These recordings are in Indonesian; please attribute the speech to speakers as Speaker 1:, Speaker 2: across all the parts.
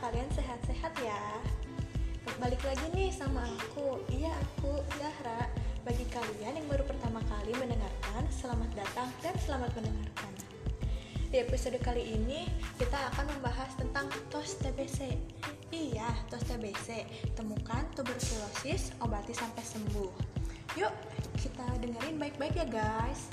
Speaker 1: kalian sehat-sehat ya. Balik lagi nih sama aku. Iya, aku Zahra. Bagi kalian yang baru pertama kali mendengarkan, selamat datang dan selamat mendengarkan. Di episode kali ini, kita akan membahas tentang TOS TBC. Iya, TOS TBC. Temukan tuberkulosis, obati sampai sembuh. Yuk, kita dengerin baik-baik ya guys.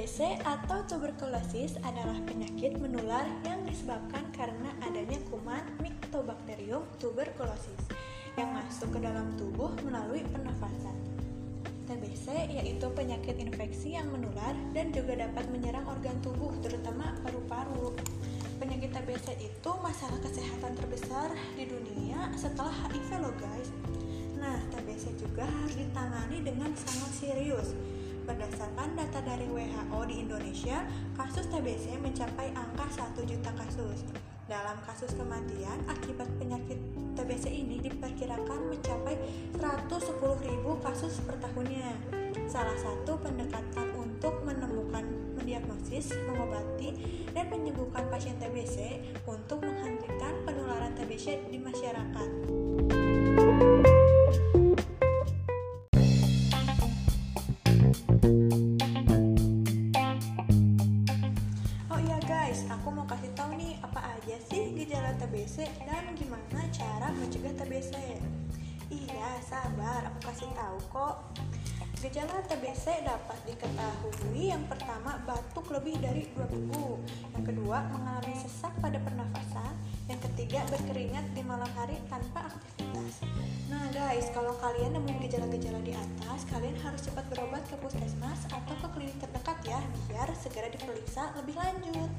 Speaker 1: TBC atau tuberkulosis adalah penyakit menular yang disebabkan karena adanya kuman Mycobacterium tuberculosis yang masuk ke dalam tubuh melalui pernafasan. TBC yaitu penyakit infeksi yang menular dan juga dapat menyerang organ tubuh terutama paru-paru. Penyakit TBC itu masalah kesehatan terbesar di dunia setelah HIV loh guys. Nah, TBC juga harus ditangani dengan sangat serius Berdasarkan data dari WHO di Indonesia, kasus TBC mencapai angka 1 juta kasus. Dalam kasus kematian akibat penyakit TBC ini diperkirakan mencapai 110.000 kasus per tahunnya. Salah satu pendekatan untuk menemukan, mendiagnosis, mengobati, dan menyembuhkan pasien TBC untuk menghentikan penularan TBC di masyarakat. TBC dan gimana cara mencegah TBC. Iya, sabar, aku kasih tahu kok. Gejala TBC dapat diketahui yang pertama batuk lebih dari dua minggu, yang kedua mengalami sesak pada pernafasan, yang ketiga berkeringat di malam hari tanpa aktivitas. Nah guys, kalau kalian nemuin gejala-gejala di atas, kalian harus cepat berobat ke puskesmas atau ke klinik terdekat ya, biar segera diperiksa lebih lanjut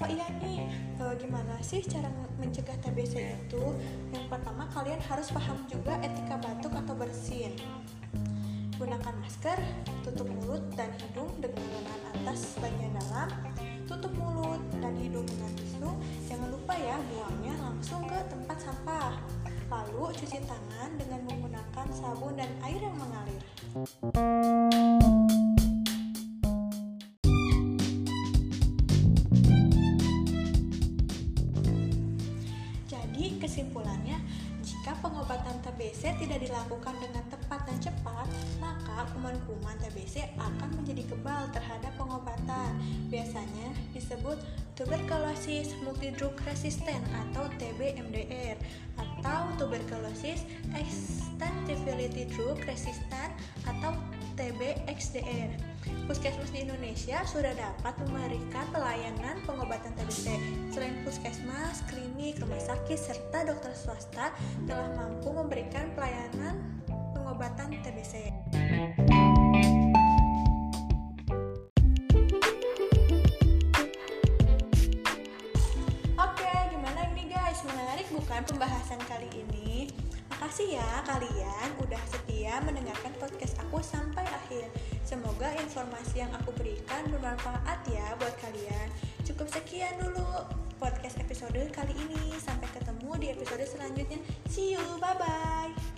Speaker 1: oh iya nih e, gimana sih cara mencegah TBC itu? Yang pertama kalian harus paham juga etika batuk atau bersin. Gunakan masker tutup mulut dan hidung dengan lengan atas bagian dalam. Tutup mulut dan hidung dengan tisu. Jangan lupa ya buangnya langsung ke tempat sampah. Lalu cuci tangan dengan menggunakan sabun dan air yang mengalir kesimpulannya, jika pengobatan TBC tidak dilakukan dengan tepat dan cepat, maka kuman-kuman TBC akan menjadi kebal terhadap pengobatan. Biasanya disebut tuberculosis multidrug resistant atau TB-MDR atau tuberculosis extensibility drug resistant atau TB-XDR. Puskesmas di Indonesia sudah dapat memberikan pelayanan pengobatan TBC. Selain puskesmas, klinik, rumah sakit, serta dokter swasta telah mampu memberikan pelayanan pengobatan TBC. Oke, gimana ini guys? Menarik bukan pembahasan kali ini? Makasih ya kalian udah setia mendengarkan podcast aku sampai akhir. Semoga informasi yang aku berikan bermanfaat ya buat kalian. Cukup sekian dulu podcast episode kali ini. Sampai ketemu di episode selanjutnya. See you, bye bye.